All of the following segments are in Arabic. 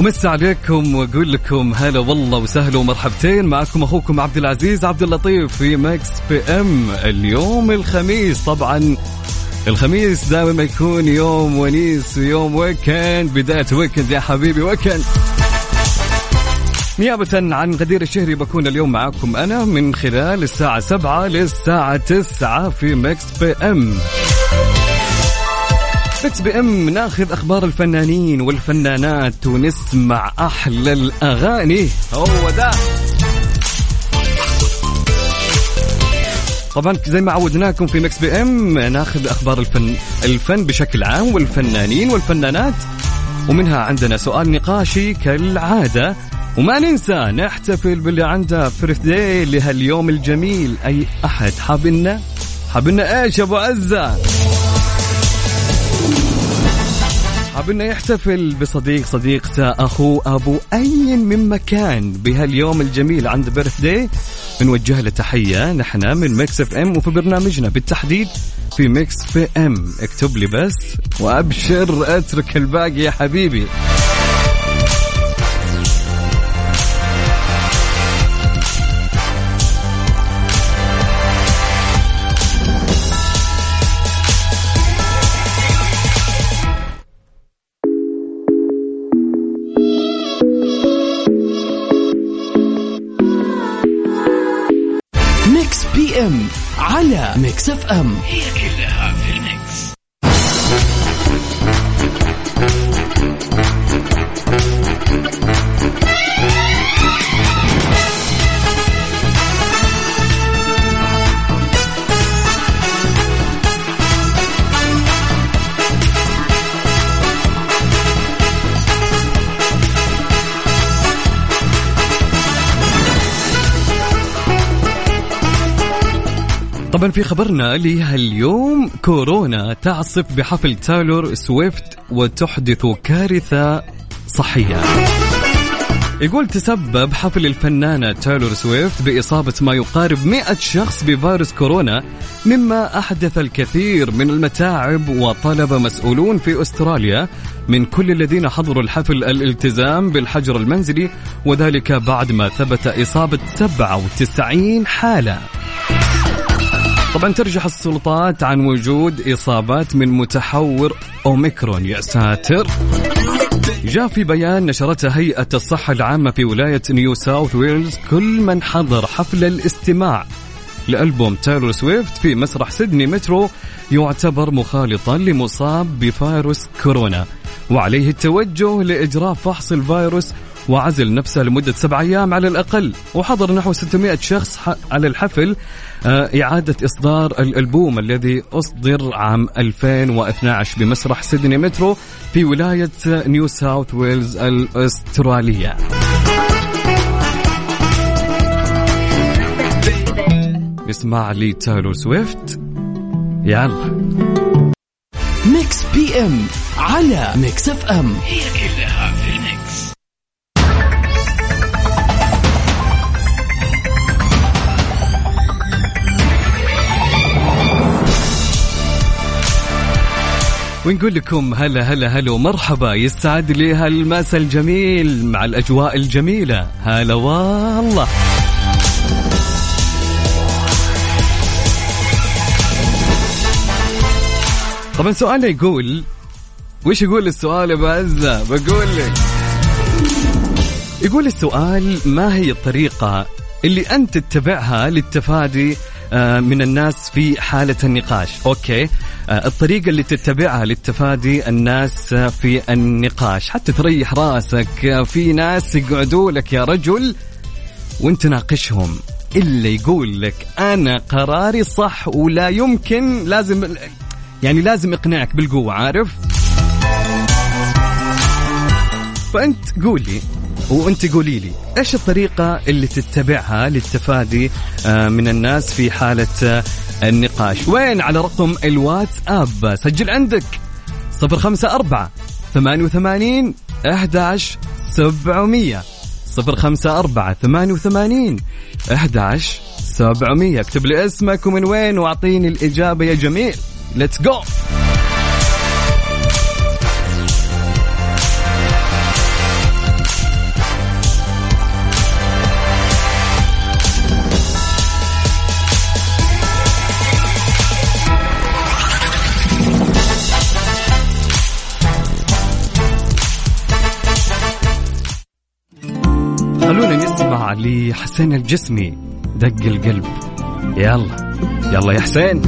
ومسا عليكم وأقول لكم هلا والله وسهلا ومرحبتين معكم أخوكم عبد العزيز عبد اللطيف في Mix PM. اليوم الخميس طبعا الخميس دائما يكون يوم ونيس ويوم weekend بداية weekend يا حبيبي weekend. نيابة عن غدير الشهري بكون اليوم معكم أنا من خلال الساعة سبعة للساعة تسعة في Mix PM. Mix PM ناخذ أخبار الفنانين والفنانات ونسمع أحلى الاغاني. هو ده. طبعا زي ما عودناكم في Mix PM ناخذ أخبار الفن الفن بشكل عام والفنانين والفنانات ومنها عندنا سؤال نقاشي كالعادة. وما ننسى نحتفل باللي عنده birthday لهاليوم الجميل. أي أحد حابنا حابنا إيش يا أبو عزة؟ حابنا يحتفل بصديق صديقته أخوه أبو أي من مكان. بهاليوم الجميل عنده birthday نوجه له تحية. نحن من Mix FM وفي برنامجنا بالتحديد في Mix PM اكتب لي بس وأبشر أترك الباقي يا حبيبي. على ميكس اف ام. هي كلها طبعا في خبرنا لهاليوم. كورونا تعصف بحفل تايلور سويفت وتحدث كارثة صحية. يقول تسبب حفل الفنانة تايلور سويفت بإصابة ما يقارب 100 شخص بفيروس كورونا مما أحدث الكثير من المتاعب وطلب مسؤولون في أستراليا من كل الذين حضروا الحفل الالتزام بالحجر المنزلي وذلك بعد ما ثبت إصابة 97 حالة. طبعا ترجح السلطات عن وجود إصابات من متحور أوميكرون يا ساتر. جاء في بيان نشرته هيئة الصحة العامة في ولاية نيو ساوث ويلز كل من حضر حفل الاستماع لألبوم تايلور سويفت في مسرح سيدني مترو يعتبر مخالطا لمصاب بفيروس كورونا وعليه التوجه لإجراء فحص الفيروس وعزل نفسه لمدة سبع أيام على الأقل وحضر نحو 600 شخص على الحفل آه، إعادة إصدار الألبوم الذي أصدر عام 2012 بمسرح سيدني مترو في ولاية نيو ساوث ويلز الأسترالية. نسمع لي تايلور سويفت. يلا. Mix PM على Mix FM. هي كلها ونقول لكم هلا هلا هلا ومرحبا يسعد لي هالمساء الجميل مع الأجواء الجميلة. هلا والله. طبعا سؤالنا يقول وش يقول السؤال يا بعزة بقول لك. يقول السؤال ما هي الطريقة اللي أنت تتبعها للتفادي آه، من الناس في حالة النقاش؟ أوكي. الطريقة اللي تتبعها للتفادي الناس آه، في النقاش. حتى تريح راسك آه، في ناس يقعدوا لك يا رجل وانت ناقشهم إلا يقول لك أنا قراري صح ولا يمكن لازم يعني لازم إقنعك بالقوة عارف؟ فأنت قولي وانت قولي لي إيش الطريقة اللي تتبعها للتفادي آه، من الناس في حالة آه، النقاش؟ وين على رقم الواتساب؟ سجل عندك. 054 88 11 700 054 88 11 700 اكتب لي اسمك ومن وين واعطيني الإجابة يا جميل. let's go لحسين الجسمي دق القلب. يلا يلا يا حسين.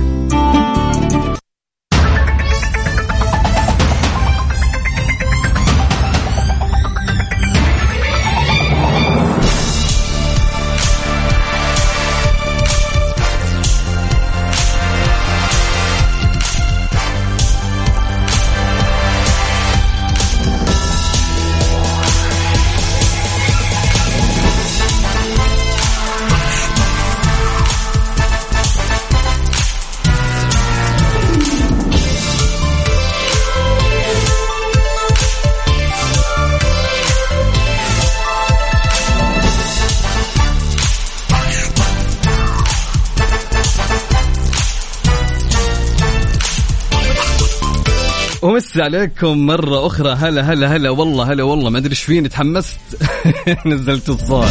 ومس عليكم مرة أخرى. هلا هلا هلا. والله هلا والله. ما أدري إيش فيني. تحمست؟ نزلت الصوت.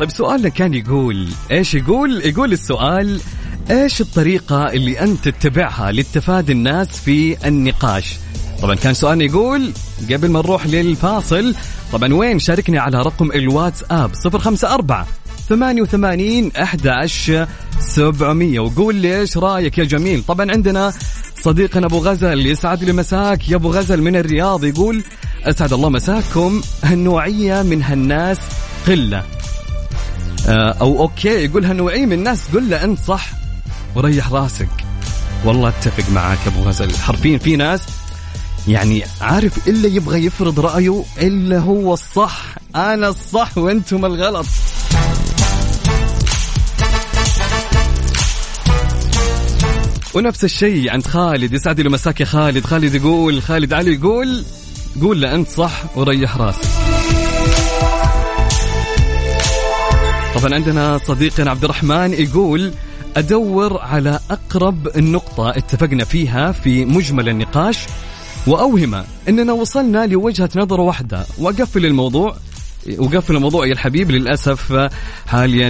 طيب سؤالنا كان يقول إيش يقول؟ يقول السؤال إيش الطريقة اللي أنت تتبعها للتفادي الناس في النقاش؟ طبعا كان سؤالنا يقول قبل ما نروح للفاصل طبعا وين شاركني على رقم الواتساب؟ 054 88 11 700 وقول لي إيش رأيك يا جميل؟ طبعا عندنا صديقنا أبو غزل يسعد لي مساك. يا أبو غزل من الرياض يقول أسعد الله مساكم. هالنوعية من هالناس قلة. آه، أو أوكي يقول هالنوعية من الناس قل له أنت صح. وريح راسك. والله أتفق معاك أبو غزل. حرفيا في ناس يعني عارف إلا يبغى يفرض رأيه إلا هو الصح. أنا الصح وأنتم الغلط. ونفس الشيء عند خالد يسعد لي مساك يا خالد. خالد يقول خالد علي يقول قول له أنت صح وريح راسك. طبعا عندنا صديقنا عبد الرحمن يقول أدور على أقرب النقطة اتفقنا فيها في مجمل النقاش وأوهم إننا وصلنا لوجهة نظر واحدة. وأقفل الموضوع. وقفل الموضوع يا الحبيب للأسف حاليا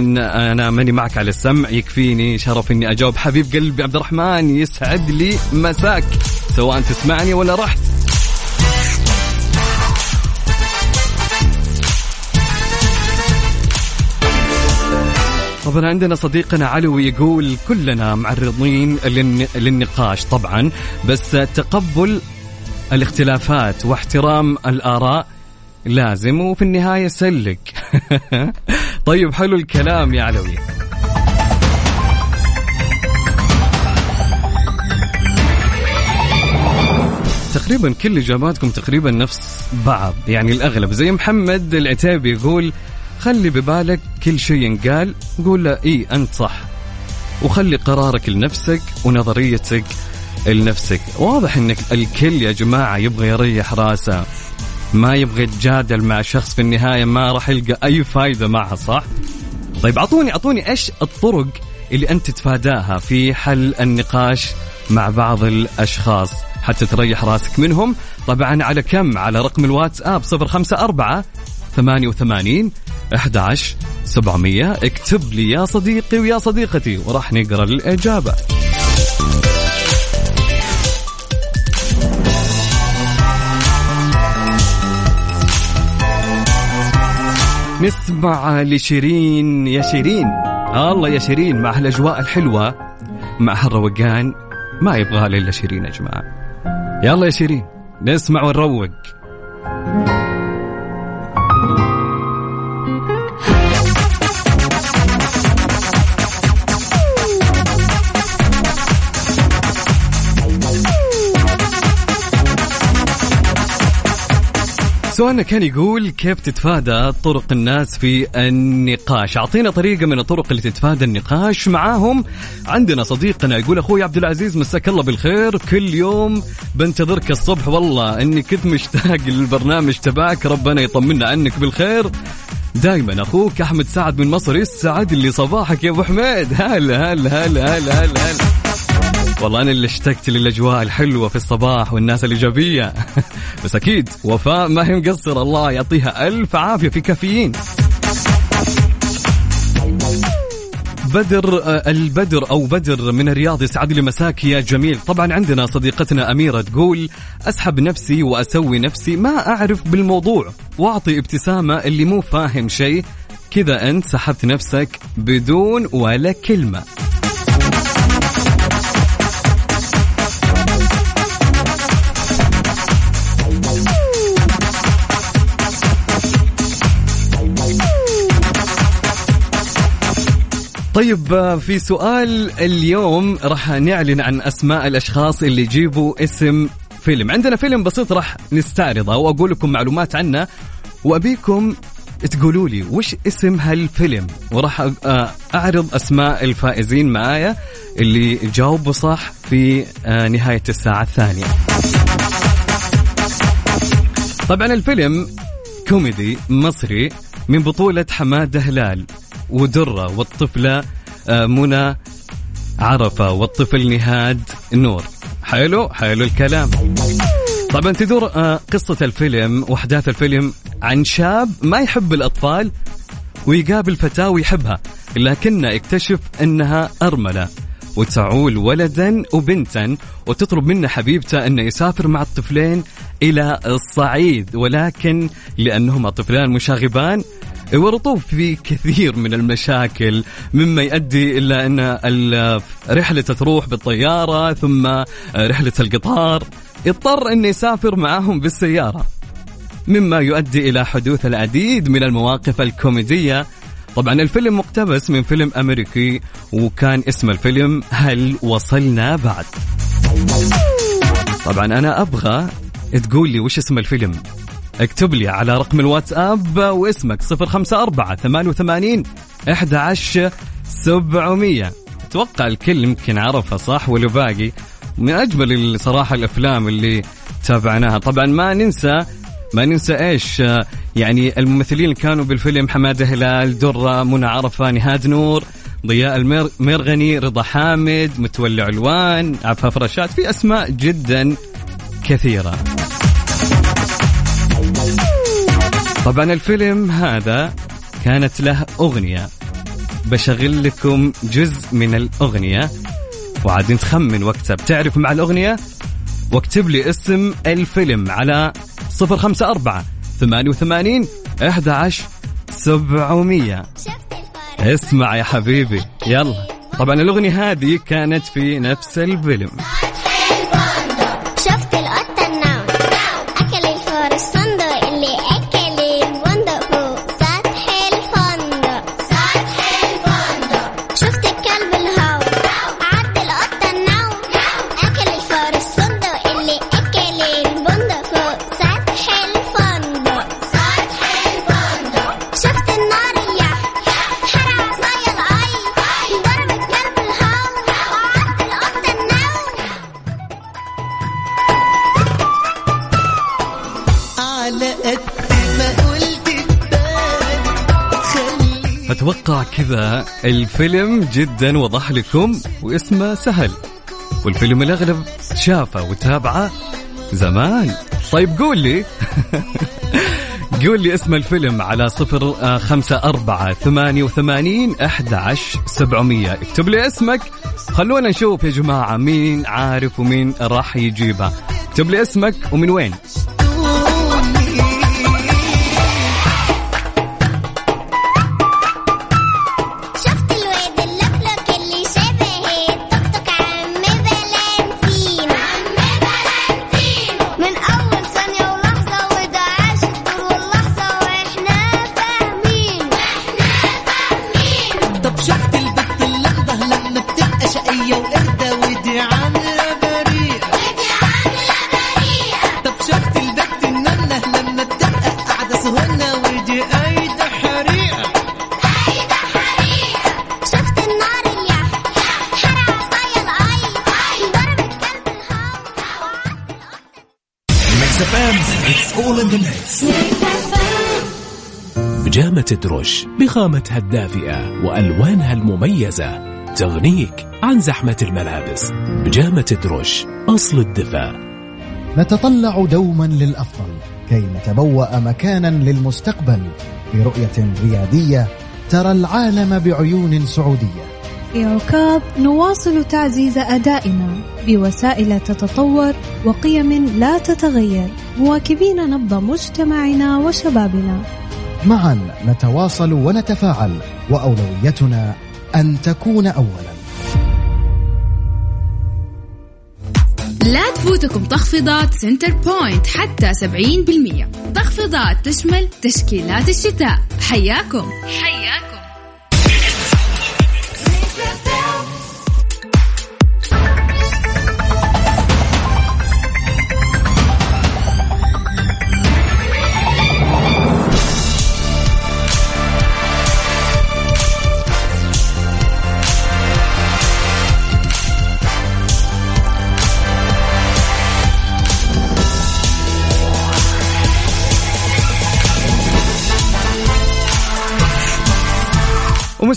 أنا ماني معك على السمع يكفيني شرف إني أجاوب. حبيب قلبي عبد الرحمن يسعد لي مساك سواء تسمعني ولا رحت. طبعا عندنا صديقنا علوي يقول كلنا معرضين للن- للنقاش طبعا بس تقبل الاختلافات واحترام الآراء لازم وفي النهاية سلك. طيب حلو الكلام يا علوي. تقريبا كل إجاباتكم تقريبا نفس بعض يعني الأغلب. زي محمد العتيبي يقول خلي ببالك كل شيء ينقال قول له إي أنت صح. وخلي قرارك لنفسك ونظريتك لنفسك. واضح إنك الكل يا جماعة يبغى يريح راسه. ما يبغى يتجادل مع شخص في النهاية ما راح يلقى أي فايدة معها صح؟ طيب اعطوني أعطوني إيش الطرق اللي أنت تتفاداها في حل النقاش مع بعض الأشخاص حتى تريح راسك منهم. طبعا على كم؟ على رقم الواتساب 054 88 11 700 اكتب لي يا صديقي ويا صديقتي وراح نقرأ الإجابة. نسمع لشيرين يا شيرين. الله يا شيرين مع هالاجواء الحلوة مع هالروقان ما يبغاها الا شيرين يا جماعة. يلا يا شيرين نسمع ونروق. سؤالنا كان يقول كيف تتفادى طرق الناس في النقاش؟ أعطينا طريقة من الطرق اللي تتفادى النقاش معاهم. عندنا صديقنا يقول أخوي عبد العزيز مساك الله بالخير. كل يوم بنتظرك الصبح. والله إني كنت مشتاق للبرنامج تبعك. ربنا يطمنا عنك بالخير. دائما أخوك أحمد سعد من مصر يسعد لي صباحك يا أبو حميد. هلا هلا هلا هلا هلا, هلا. والله أنا اللي اشتقت للأجواء الحلوة في الصباح والناس الإيجابية. بس أكيد وفاء ما هي مقصرة الله يعطيها ألف عافية في كافيين. بدر آه، البدر أو بدر من الرياض يسعد لي مساك يا جميل. طبعا عندنا صديقتنا أميرة تقول أسحب نفسي وأسوي نفسي ما أعرف بالموضوع. وأعطي ابتسامة اللي مو فاهم شيء. كذا أنت سحبت نفسك بدون ولا كلمة. طيب في سؤال اليوم راح نعلن عن أسماء الأشخاص اللي يجيبوا اسم فيلم. عندنا فيلم بسيط راح نستعرضه وأقول لكم معلومات عنه وأبيكم تقولوا لي وش اسم هالفيلم؟ وراح أعرض أسماء الفائزين معايا اللي جاوبوا صح في نهاية الساعة الثانية. طبعا الفيلم كوميدي مصري من بطولة حمادة هلال ودرة والطفلة آه، منى عرفة والطفل نهاد نور. حلو حلو الكلام. طبعا تدور آه، قصة الفيلم وأحداث الفيلم عن شاب ما يحب الأطفال ويقابل فتاة ويحبها لكنه يكتشف أنها أرملة وتعول ولدا وبنتا وتطلب منه حبيبته أنه يسافر مع الطفلين إلى الصعيد ولكن لأنهما طفلان مشاغبان ورطوب في كثير من المشاكل مما يؤدي إلى أن رحلة تروح بالطيارة ثم رحلة القطار. اضطر أن يسافر معهم بالسيارة مما يؤدي إلى حدوث العديد من المواقف الكوميدية. طبعا الفيلم مقتبس من فيلم أمريكي وكان اسم الفيلم هل وصلنا بعد؟ طبعا أنا أبغى تقول لي وش اسم الفيلم. اكتب لي على رقم الواتساب واسمك 054 88 11 700 أتوقع الكل يمكن عرفها صح واللي باقي؟ من أجمل الصراحه الأفلام اللي تابعناها. طبعا ما ننسى ما ننسى إيش يعني الممثلين اللي كانوا بالفيلم حمادة هلال درة منى عرفة نهاد نور ضياء المرغني رضا حامد متولي علوان عفاف رشاد. في أسماء جدا كثيرة. طبعا الفيلم هذا كانت له أغنية. بشغل لكم جزء من الأغنية. وعاد نتخمن واكتب تعرف مع الأغنية؟ واكتب لي اسم الفيلم على صفر خمسة أربعة ثمانية وثمانين أحد عشر سبعمية. اسمع يا حبيبي. يلا. طبعا الأغنية هذه كانت في نفس الفيلم. كذا الفيلم جدا وضح لكم واسمه سهل والفيلم الأغلب شافه وتابعه زمان. طيب قول لي قول لي اسم الفيلم على صفر آه، خمسة أربعة ثمانية وثمانين أحد سبعمية. اكتب لي اسمك. خلونا نشوف يا جماعة مين عارف ومين راح يجيبها اكتب لي اسمك ومن وين. دروش بخامتها الدافئة وألوانها المميزة. تغنيك عن زحمة الملابس بجامة دروش أصل الدفاع. نتطلع دوما للأفضل كي نتبوأ مكانا للمستقبل برؤية ريادية ترى العالم بعيون سعودية. في عكاظ نواصل تعزيز أدائنا بوسائل تتطور وقيم لا تتغير. مواكبين نبض مجتمعنا وشبابنا. معا نتواصل ونتفاعل وأولويتنا أن تكون اولا. لا تفوتكم تخفيضات Centrepoint حتى 70% تخفيضات تشمل تشكيلات الشتاء. حياكم. حياكم.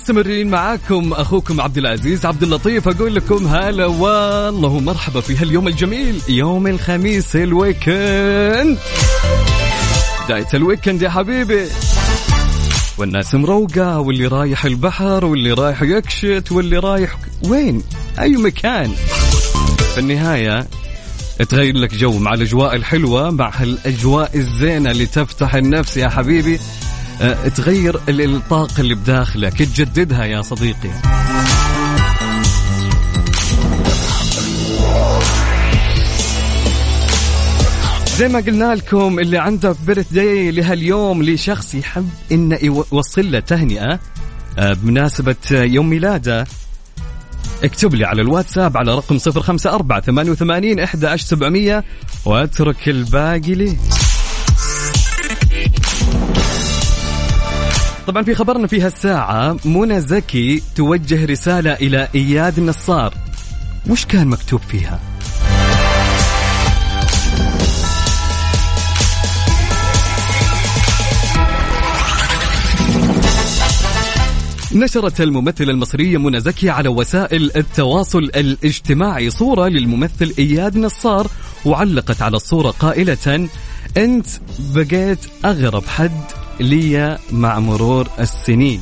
ومستمرين معاكم أخوكم عبد العزيز عبد اللطيف. أقول لكم هلا والله مرحبا في هاليوم الجميل يوم الخميس ال weekend. بداية ال weekend يا حبيبي. والناس مروقة واللي رايح البحر واللي رايح يكشت واللي رايح وين؟ أي مكان. في النهاية تغير لك جو مع الأجواء الحلوة مع هالأجواء الزينة اللي تفتح النفس يا حبيبي. تغير ال- الطاقة اللي بداخلك تجددها يا صديقي. زي ما قلنا لكم اللي عنده بيرث داي لهاليوم لشخص يحب إنه يو- يوصل له تهنئة آه، بمناسبة يوم ميلاده. اكتب لي على الواتساب على رقم 054 88 11700 واترك الباقي لي. طبعا في خبرنا في هالساعة منى زكي توجه رسالة إلى إياد النصار وش كان مكتوب فيها؟ نشرت الممثلة المصرية منى زكي على وسائل التواصل الاجتماعي صورة للممثل إياد نصار وعلقت على الصورة قائلة أنت بقيت أغرب حد لي مع مرور السنين.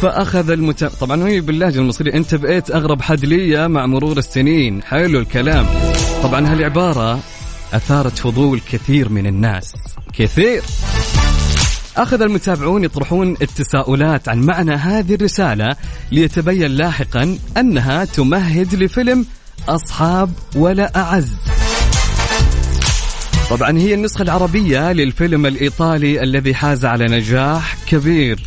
فأخذ المت... طبعا هي باللهجة المصرية. أنت بقيت أغرب حد لي مع مرور السنين. حلو الكلام. طبعا هالعبارة أثارت فضول كثير من الناس. كثير. أخذ المتابعون يطرحون التساؤلات عن معنى هذه الرسالة ليتبين لاحقا أنها تمهد لفيلم أصحاب ولا أعز. طبعا هي النسخة العربية للفيلم الإيطالي الذي حاز على نجاح كبير.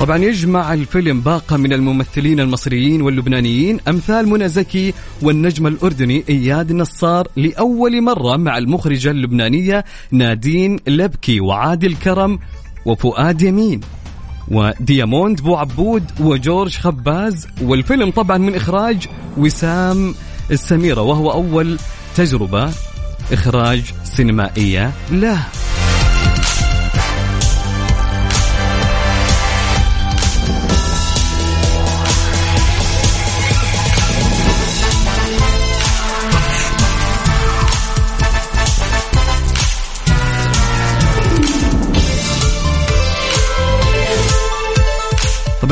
طبعا يجمع الفيلم باقة من الممثلين المصريين واللبنانيين أمثال منى زكي والنجم الأردني إياد نصار لأول مرة مع المخرجة اللبنانية نادين لبكي وعادل كرم وفؤاد يمين. ودياموند بو عبود وجورج خباز. والفيلم طبعا من إخراج وسام السميرة وهو أول تجربة إخراج سينمائية له.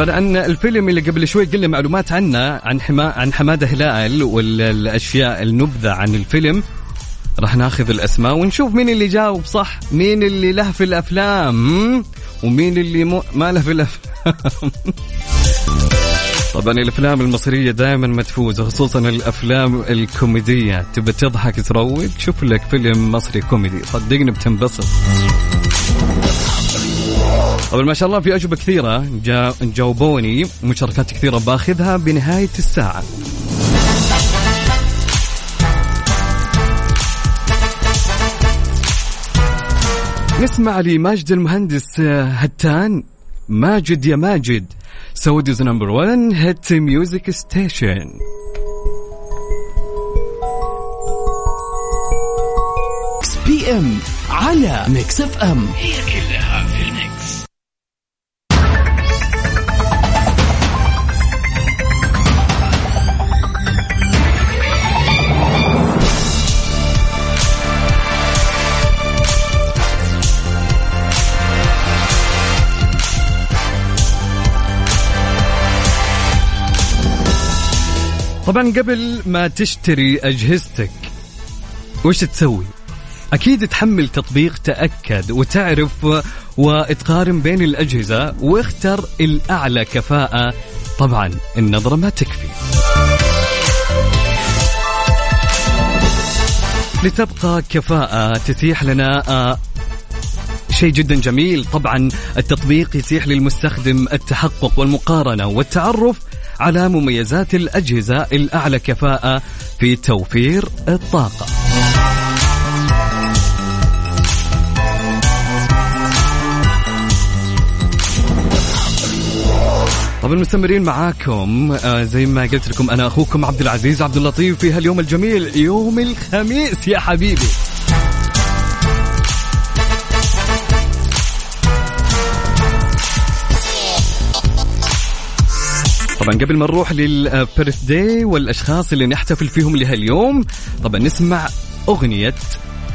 طبعا الفيلم اللي قبل شوي قلنا معلومات عنه عن حما عن حمادة هلال والأشياء النبذة عن الفيلم. راح ناخذ الأسماء ونشوف مين اللي جاوب صح مين اللي له في الأفلام؟ ومين اللي مو ما له في الأفلام. طبعا الأفلام المصرية دائما ما تفوز خصوصا الأفلام الكوميدية. تبى تضحك تروق شوف لك فيلم مصري كوميدي. صدقني بتنبسط. طبعا ما شاء الله في أجوبة كثيرة. جا... جاوبوني. مشاركات كثيرة. باخذها بنهاية الساعة. نسمع لماجد المهندس آه، هتان. ماجد يا ماجد. Saudi's number 1 hit music station بي ام على ميكس اف ام هي طبعا قبل ما تشتري أجهزتك وش تسوي؟ أكيد تحمل تطبيق تأكد وتعرف وتقارن بين الأجهزة واختر الأعلى كفاءة طبعا النظرة ما تكفي لتبقى كفاءة تتيح لنا آه، شيء جدا جميل. طبعا التطبيق يتيح للمستخدم التحقق والمقارنة والتعرف على مميزات الأجهزة الأعلى كفاءة في توفير الطاقة. طبعا مستمرين معاكم. آه زي ما قلت لكم أنا أخوكم عبد العزيز عبد اللطيف في هاليوم الجميل يوم الخميس. يا حبيبي. طبعا قبل ما نروح للبيرث داي والأشخاص اللي نحتفل فيهم لهاليوم طبعا نسمع أغنية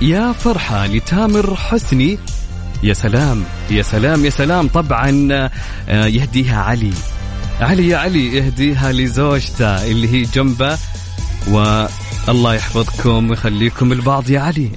يا فرحة لتامر حسني. يا سلام يا سلام يا سلام. طبعا آه، يهديها علي. علي يا علي يهديها لزوجته اللي هي جنبه. والله يحفظكم ويخليكم البعض يا علي.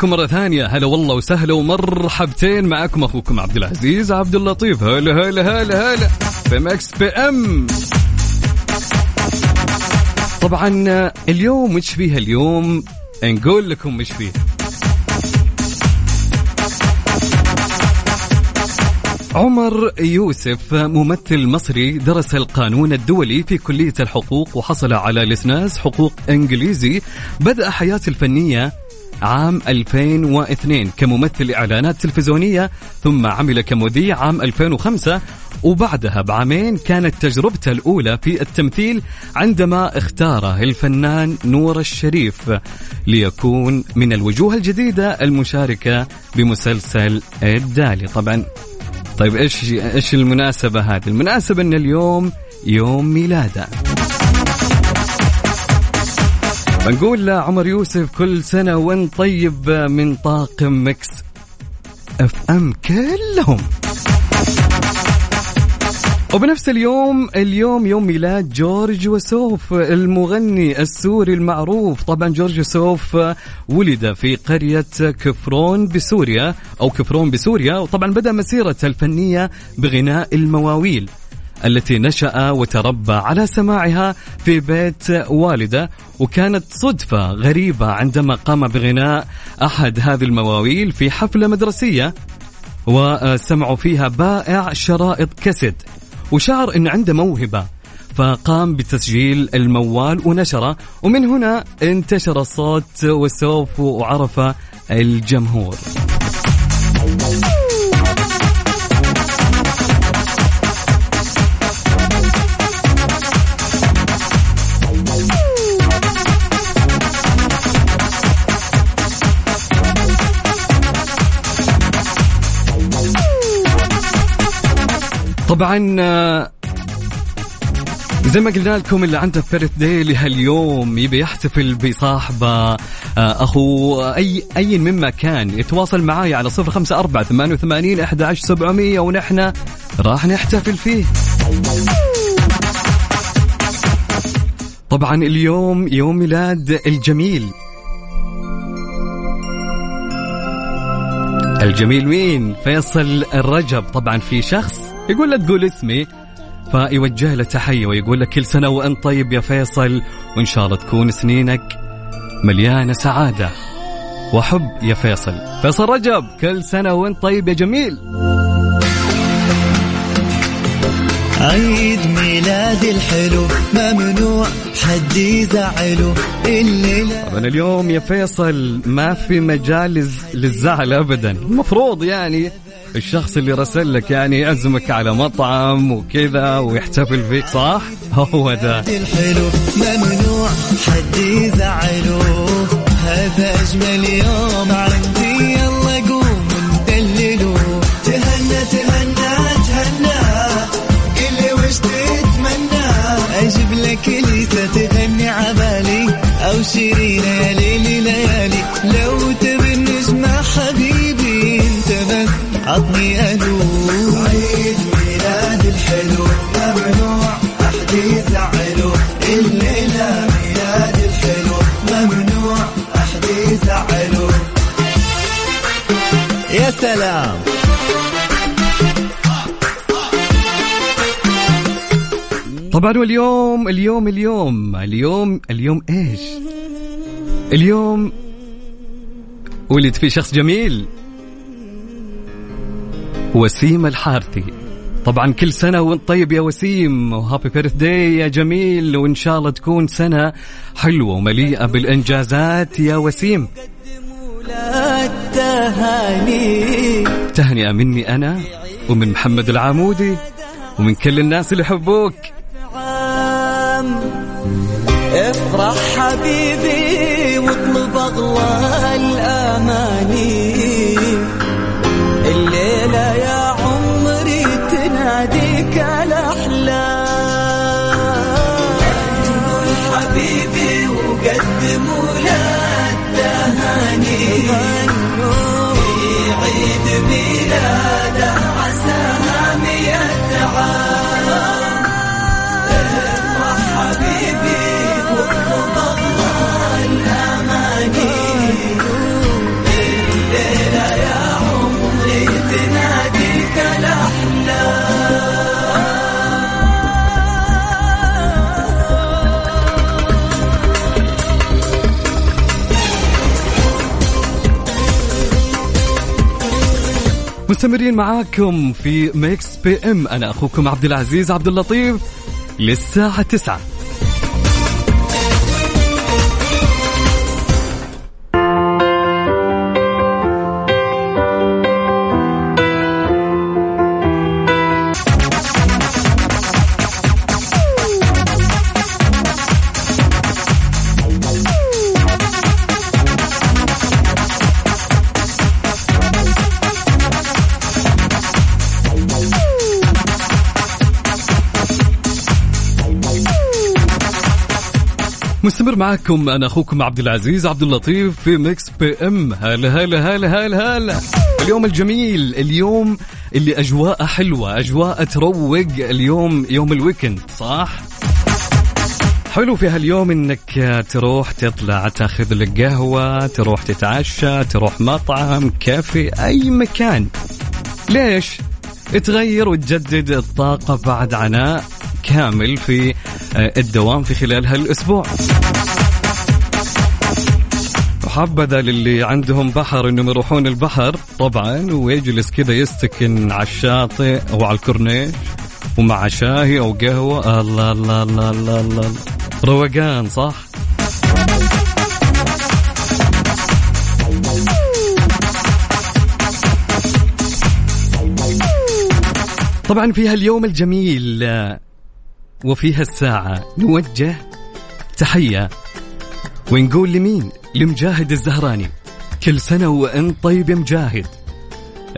ارحب فيكم مرة ثانية. هلا والله وسهلا ومرحبتين معكم أخوكم عبد العزيز عبد اللطيف. هلا هلا هلا هلا. في Mix PM طبعا اليوم وش فيها اليوم؟ نقول لكم وش فيه عمر يوسف ممثل مصري درس القانون الدولي في كلية الحقوق وحصل على ليسانس حقوق إنجليزي بدأ حياته الفنية عام 2002 كممثل إعلانات تلفزيونية ثم عمل كمذيع عام 2005 وبعدها بعامين كانت تجربته الأولى في التمثيل عندما اختاره الفنان نور الشريف ليكون من الوجوه الجديدة المشاركة بمسلسل الدالي طبعا طيب إيش إيش المناسبة هذه؟ المناسبة إن اليوم يوم ميلاده. بنقول لعمر يوسف كل سنة وانت طيب من طاقم Mix FM كلهم. وبنفس اليوم اليوم يوم ميلاد جورج وسوف المغني السوري المعروف طبعا جورج وسوف ولد في قرية كفرون بسوريا أو كفرون بسوريا وطبعا بدأ مسيرته الفنية بغناء المواويل التي نشأ وتربى على سماعها في بيت والدة وكانت صدفة غريبة عندما قام بغناء أحد هذه المواويل في حفلة مدرسية وسمعوا فيها بائع شرائط كاسيت وشعر أن عنده موهبة. فقام بتسجيل الموال ونشره ومن هنا انتشر الصوت وسوف وعرف الجمهور. طبعا آه، زي ما قلنا لكم اللي عنده بيرث داي لهاليوم يبي يحتفل بصاحبه آه، أخو أي أي مما كان يتواصل معاي على صفر خمسة أربعة ثمانية وثمانين أحد عشر سبعمية ونحن راح نحتفل فيه. طبعا اليوم يوم ميلاد الجميل. الجميل مين؟ فيصل الرجب. طبعا في شخص يقول لا تقول اسمي فيوجه له تحية ويقول لك كل سنة وأنت طيب يا فيصل وإن شاء الله تكون سنينك مليانة سعادة وحب يا فيصل. فيصل رجب كل سنة وأنت طيب يا جميل. عيد ميلاد الحلو ممنوع حد يزعله الليلة طبعا اليوم يا فيصل ما في مجال للز- للزعل ابدا. المفروض يعني الشخص اللي رسل لك يعني يعزمك على مطعم وكذا ويحتفل فيك صح؟ هو ده. الحلو ممنوع حد يزعله هذا أجمل يوم عندي يلا قوم ندلله تهنى تهنى تهنى. قل لي وش تتمنى؟ أجيب لك ليسة تغني عبالي أو شيرين يا عطني ألو. عيد ميلاد الحلو. ممنوع أحد يزعله الليلة ميلاد الحلو. ممنوع أحد يزعله يا سلام. طبعا واليوم اليوم اليوم اليوم اليوم إيش؟ اليوم ولد في شخص جميل. وسيم الحارثي. طبعا كل سنة وانت طيب يا وسيم وهابي بيرث داي يا جميل وإن شاء الله تكون سنة حلوة ومليئة بالإنجازات يا وسيم. تهنئة مني أنا ومن محمد العامودي ومن كل الناس اللي يحبوك. افرح حبيبي. الأحلام. قول حبيبي وقدموا له التهاني في عيد ميلاده عساها مية عام مستمرين معاكم في Mix PM أنا أخوكم عبد العزيز عبد اللطيف للساعة تسعة. مستمر معاكم أنا أخوكم عبد العزيز عبد اللطيف في Mix PM هلا هلا هلا هلا هلا. اليوم الجميل اليوم اللي اجواء حلوة اجواء تروق. اليوم يوم ال weekend صح؟ حلو في هاليوم إنك تروح تطلع تاخذ لك قهوة تروح تتعشى تروح مطعم كافي أي مكان. ليش؟ تغير وتجدد الطاقة بعد عناء. كامل في آه، الدوام في خلال هالأسبوع. وحبذا للي عندهم بحر إنهم يروحون البحر. طبعا ويجلس كذا يستكن على الشاطئ أو على الكورنيش ومع شاهي أو قهوة. الله الله الله الله, الله. روقان صح؟ طبعا في هاليوم الجميل آه، وفي هالساعة نوجه تحية ونقول لمين؟ لمجاهد الزهراني. كل سنة وأنت طيب مجاهد.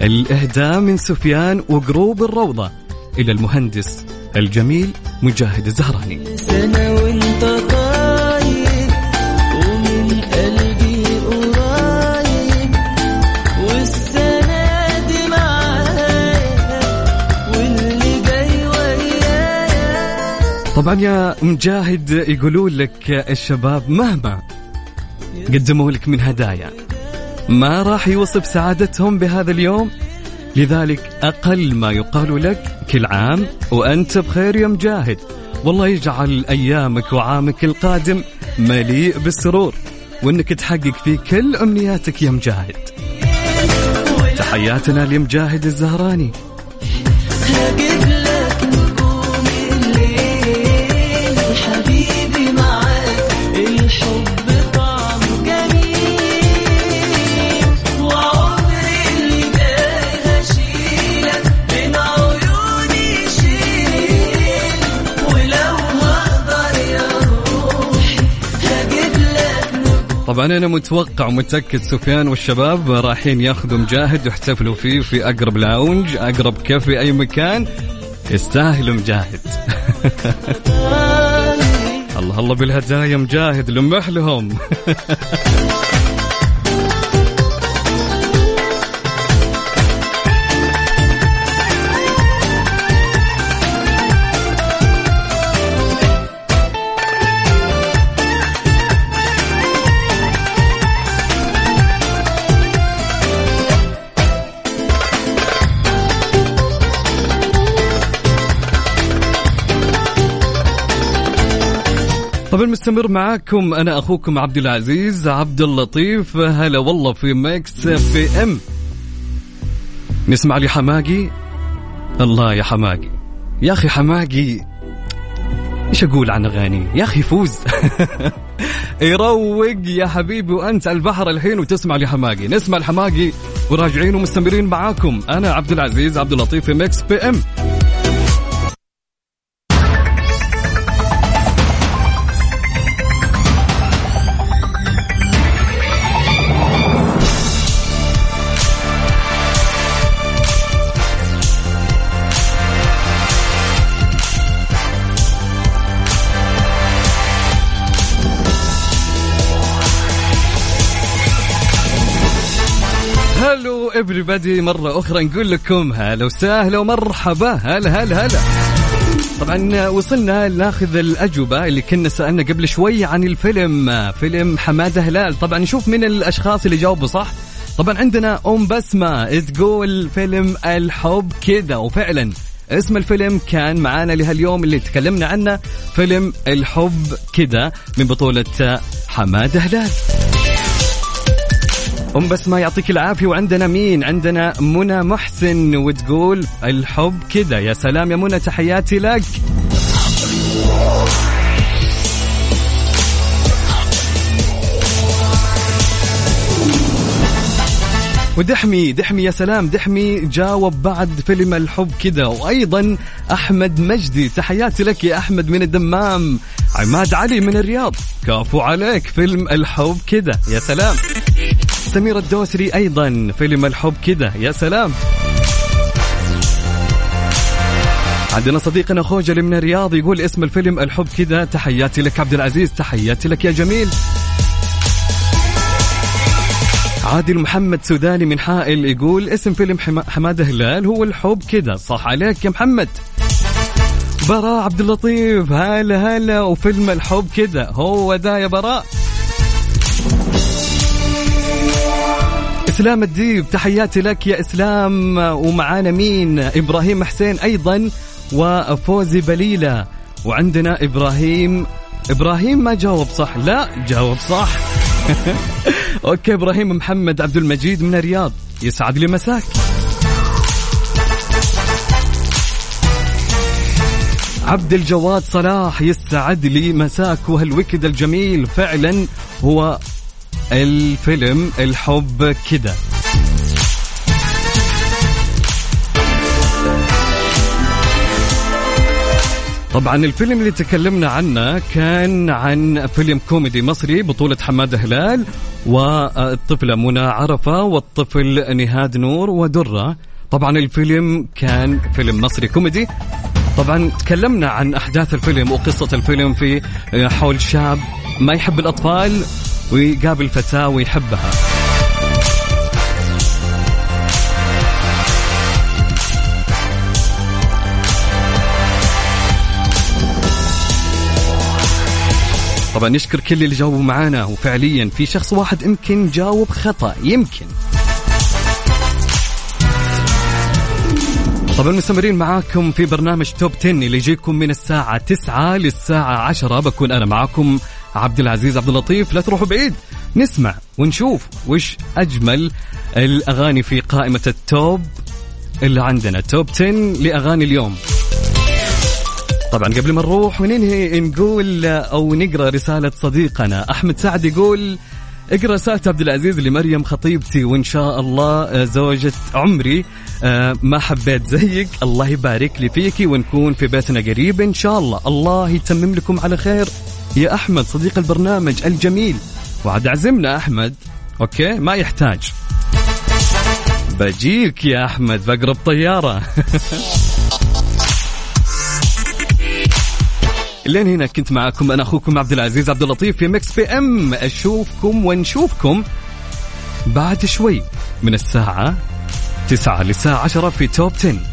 الإهداء من سفيان وقروب الروضة. إلى المهندس الجميل مجاهد الزهراني. سنة وانت طبعا يا مجاهد يقولون لك الشباب مهما قدموا لك من هدايا ما راح يوصف سعادتهم بهذا اليوم. لذلك أقل ما يقال لك كل عام وأنت بخير يا مجاهد. والله يجعل أيامك وعامك القادم مليء بالسرور وأنك تحقق فيه كل أمنياتك يا مجاهد. تحياتنا لمجاهد الزهراني. طبعا أنا متوقع ومتأكد سفيان والشباب رايحين ياخذوا مجاهد ويحتفلوا فيه في أقرب لاونج أقرب كافي أي مكان. يستاهل مجاهد. الله الله بالهدايا مجاهد لمح لهم. طبعا مستمر معاكم أنا أخوكم عبد العزيز عبد اللطيف. هلا والله في Mix PM نسمع لي حماقي؟ الله يا حماقي. يا أخي حماقي إيش أقول عن أغاني؟ يا أخي فوز. يروق يا حبيبي وأنت على البحر الحين وتسمع لحماقي نسمع الحماقي وراجعين ومستمرين معاكم. أنا عبد العزيز عبد اللطيف في Mix PM everybody مرة أخرى نقول لكم هلا وسهلا ومرحبا. هلا هلا هلا. طبعا وصلنا ناخذ الأجوبة اللي كنا سألنا قبل شوي عن الفيلم فيلم حمادة هلال. طبعا نشوف من الأشخاص اللي جاوبوا صح. طبعا عندنا أم بسمة تقول فيلم الحب كذا. وفعلا اسم الفيلم كان معانا لهاليوم اللي تكلمنا عنه فيلم الحب كذا من بطولة حمادة هلال. أم بس ما يعطيك العافية. وعندنا مين؟ عندنا منى محسن وتقول الحب كذا. يا سلام يا منى تحياتي لك. ودحمي دحمي يا سلام. دحمي جاوب بعد فيلم الحب كذا. وأيضا أحمد مجدي. تحياتي لك يا أحمد من الدمام. عماد علي من الرياض. كافو عليك فيلم الحب كذا. يا سلام. سمير الدوسري أيضا فيلم الحب كذا. يا سلام. عندنا صديقنا خوجل من الرياض يقول اسم الفيلم الحب كذا. تحياتي لك عبد العزيز. تحياتي لك يا جميل. عادل محمد سوداني من حائل يقول اسم فيلم حما- حمادة هلال هو الحب كذا. صح عليك يا محمد. براء عبد اللطيف. هلا هلا. وفيلم الحب كذا. هو ده يا براء. إسلام الديب تحياتي لك يا إسلام. ومعانا مين؟ إبراهيم حسين أيضا وفوزي بليلة. وعندنا إبراهيم. إبراهيم ما جاوب صح. لا جاوب صح. okay إبراهيم محمد عبد المجيد من الرياض. يسعد لي مساك. عبد الجواد صلاح يسعد لي مساك. وهالوكد الجميل فعلا هو الفيلم الحب كده. طبعا الفيلم اللي تكلمنا عنه كان عن فيلم كوميدي مصري بطولة حمادة هلال والطفلة منى عرفة والطفل نهاد نور ودرة. طبعا الفيلم كان فيلم مصري كوميدي. طبعا تكلمنا عن أحداث الفيلم وقصة الفيلم في حول شاب ما يحب الأطفال. ويقابل فتاة ويحبها. طبعا نشكر كل اللي جاوبوا معانا وفعليا في شخص واحد يمكن جاوب خطأ يمكن. طبعا مستمرين معاكم في برنامج توب 10 اللي يجيكم من الساعة 9 للساعة 10 بكون أنا معاكم عبد العزيز عبد اللطيف لا تروحوا بعيد. نسمع ونشوف وش أجمل الأغاني في قائمة التوب اللي عندنا. توب 10 لأغاني اليوم. طبعا قبل ما نروح وننهي نقول أو نقرأ رسالة صديقنا. أحمد سعد يقول اقرأ رسالة عبد العزيز لمريم خطيبتي وإن شاء الله آه، زوجة عمري آه، ما حبيت زيك. الله يبارك لي فيكي ونكون في بيتنا قريب إن شاء الله. الله يتمم لكم على خير. يا أحمد صديق البرنامج الجميل. وعد عزمنا أحمد. okay ما يحتاج. بجيك يا أحمد بقرب طيارة. لين هنا كنت معكم أنا أخوكم عبد العزيز عبد اللطيف في Mix FM. أشوفكم ونشوفكم بعد شوي من الساعة 9 للساعه 10 في توب 10